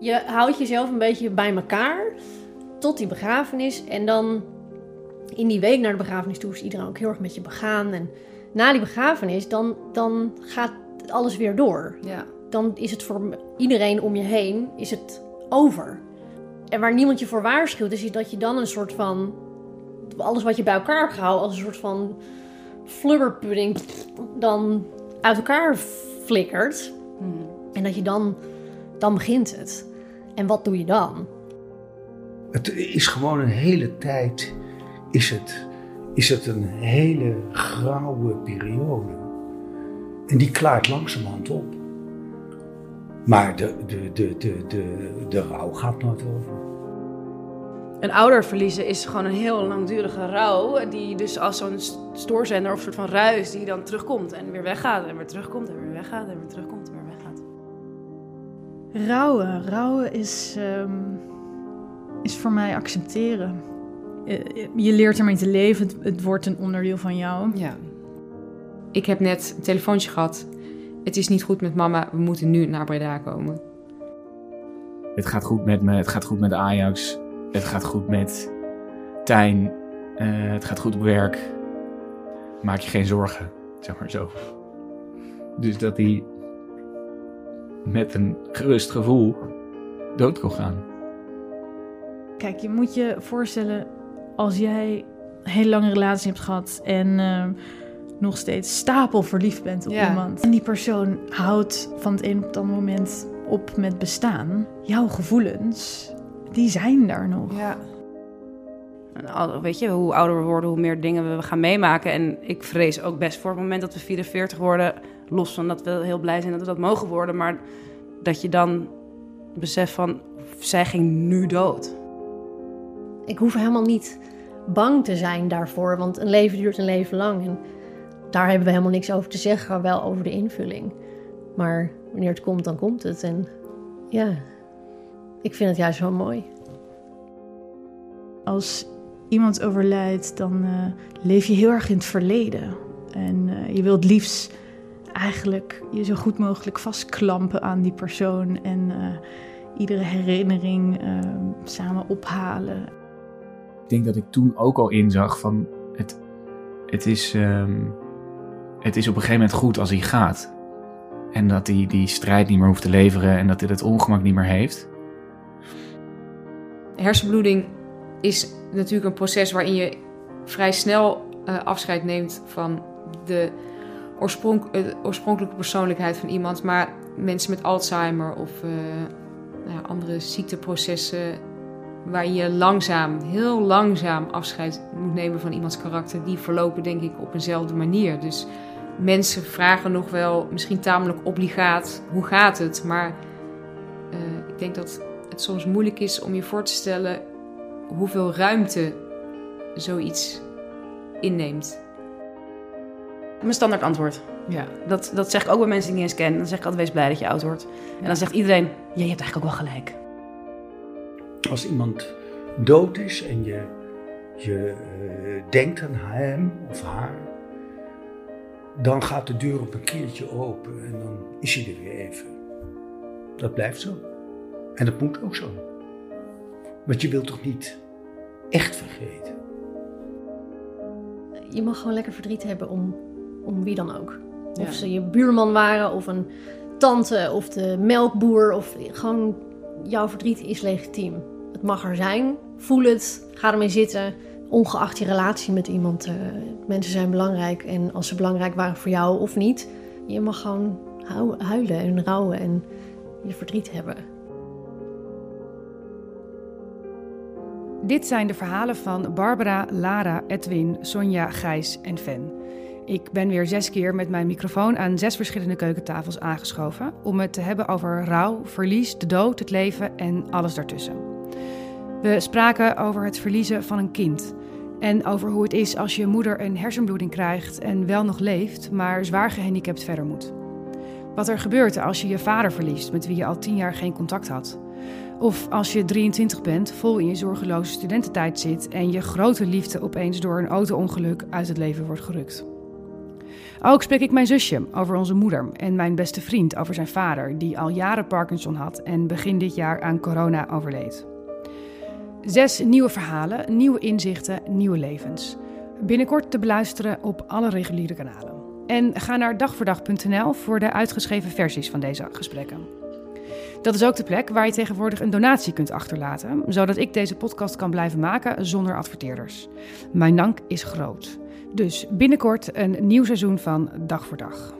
Je houdt jezelf een beetje bij elkaar tot die begrafenis. En dan in die week naar de begrafenis toe is iedereen ook heel erg met je begaan. En na die begrafenis, dan, dan gaat alles weer door. Ja. Dan is het voor iedereen om je heen is het over. En waar niemand je voor waarschuwt, is dat je dan een soort van... Alles wat je bij elkaar hebt gehouden als een soort van flubberpudding... dan uit elkaar flikkert. En dat je dan... Dan begint het. En wat doe je dan? Het is gewoon een hele tijd, is het, is het een hele grauwe periode. En die klaart langzamerhand op. Maar de, de, de, de, de, de rouw gaat nooit over. Een ouder verliezen is gewoon een heel langdurige rouw. Die dus als zo'n stoorzender of soort van ruis die dan terugkomt en weer weggaat. En weer terugkomt en weer weggaat en weer terugkomt. Rouwen. Rouwen is, ehm, is voor mij accepteren. Je, je leert ermee te leven. Het, het wordt een onderdeel van jou. Ja. Ik heb net een telefoontje gehad. Het is niet goed met mama, we moeten nu naar Breda komen. Het gaat goed met me, het gaat goed met Ajax. Het gaat goed met Tijn. eh, het gaat goed op werk. Maak je geen zorgen, zeg maar zo. Dus dat hij met een gerust gevoel dood kon gaan. Kijk, je moet je voorstellen als jij een hele lange relatie hebt gehad en ehm, nog steeds stapel verliefd bent op Ja. iemand. En die persoon houdt van het een op het andere moment op met bestaan. Jouw gevoelens, die zijn daar nog. Ja. Weet je, hoe ouder we worden, hoe meer dingen we gaan meemaken. En ik vrees ook best voor het moment dat we 44 worden. Los van dat we heel blij zijn dat we dat mogen worden. Maar dat je dan beseft van, zij ging nu dood. Ik hoef helemaal niet bang te zijn daarvoor, want een leven duurt een leven lang. En daar hebben we helemaal niks over te zeggen, wel over de invulling. Maar wanneer het komt, dan komt het. En ja, ik vind het juist wel mooi. Als iemand overlijdt, dan eh, leef je heel erg in het verleden. En eh, je wilt liefst eigenlijk je zo goed mogelijk vastklampen aan die persoon. En eh, iedere herinnering eh, samen ophalen. Ik denk dat ik toen ook al inzag van het, het, is, ehm, het is op een gegeven moment goed als hij gaat. En dat hij die strijd niet meer hoeft te leveren en dat hij het ongemak niet meer heeft. Hersenbloeding is natuurlijk een proces waarin je vrij snel eh, afscheid neemt van de eh, oorspronkelijke persoonlijkheid van iemand. Maar mensen met Alzheimer of eh, nou andere ziekteprocessen waarin je langzaam, heel langzaam afscheid moet nemen van iemands karakter, die verlopen denk ik op eenzelfde manier. Dus mensen vragen nog wel, misschien tamelijk obligaat, hoe gaat het? Maar eh, ik denk dat het soms moeilijk is om je voor te stellen hoeveel ruimte zoiets inneemt. Mijn standaard antwoord. Ja. Dat, dat zeg ik ook bij mensen die ik niet eens ken. Dan zeg ik altijd, wees blij dat je oud wordt. En dan zegt iedereen, ja, je hebt eigenlijk ook wel gelijk. Als iemand dood is en je, je eh, denkt aan hem of haar, dan gaat de deur op een keertje open en dan is hij er weer even. Dat blijft zo. En dat moet ook zo. Want je wilt toch niet echt vergeten? Je mag gewoon lekker verdriet hebben om, om wie dan ook. Of ze je buurman waren, of een tante, of de melkboer. Of gewoon, jouw verdriet is legitiem. Het mag er zijn. Voel het. Ga ermee zitten. Ongeacht je relatie met iemand. eh, mensen zijn belangrijk. En als ze belangrijk waren voor jou of niet. Je mag gewoon hu- huilen en rouwen en je verdriet hebben. Dit zijn de verhalen van Barbara, Lara, Edwin, Sonja, Gijs en Fen. Ik ben weer zes keer met mijn microfoon aan zes verschillende keukentafels aangeschoven om het te hebben over rouw, verlies, de dood, het leven en alles daartussen. We spraken over het verliezen van een kind en over hoe het is als je moeder een hersenbloeding krijgt en wel nog leeft, maar zwaar gehandicapt verder moet. Wat er gebeurt als je je vader verliest met wie je al tien jaar geen contact had. Of als je 23 bent, vol in je zorgeloze studententijd zit en je grote liefde opeens door een auto-ongeluk uit het leven wordt gerukt. Ook spreek ik mijn zusje over onze moeder en mijn beste vriend over zijn vader, die al jaren Parkinson had en begin dit jaar aan corona overleed. Zes nieuwe verhalen, nieuwe inzichten, nieuwe levens. Binnenkort te beluisteren op alle reguliere kanalen. En ga naar dagvoordag.nl voor de uitgeschreven versies van deze gesprekken. Dat is ook de plek waar je tegenwoordig een donatie kunt achterlaten, zodat ik deze podcast kan blijven maken zonder adverteerders. Mijn dank is groot. Dus binnenkort een nieuw seizoen van Dag voor Dag.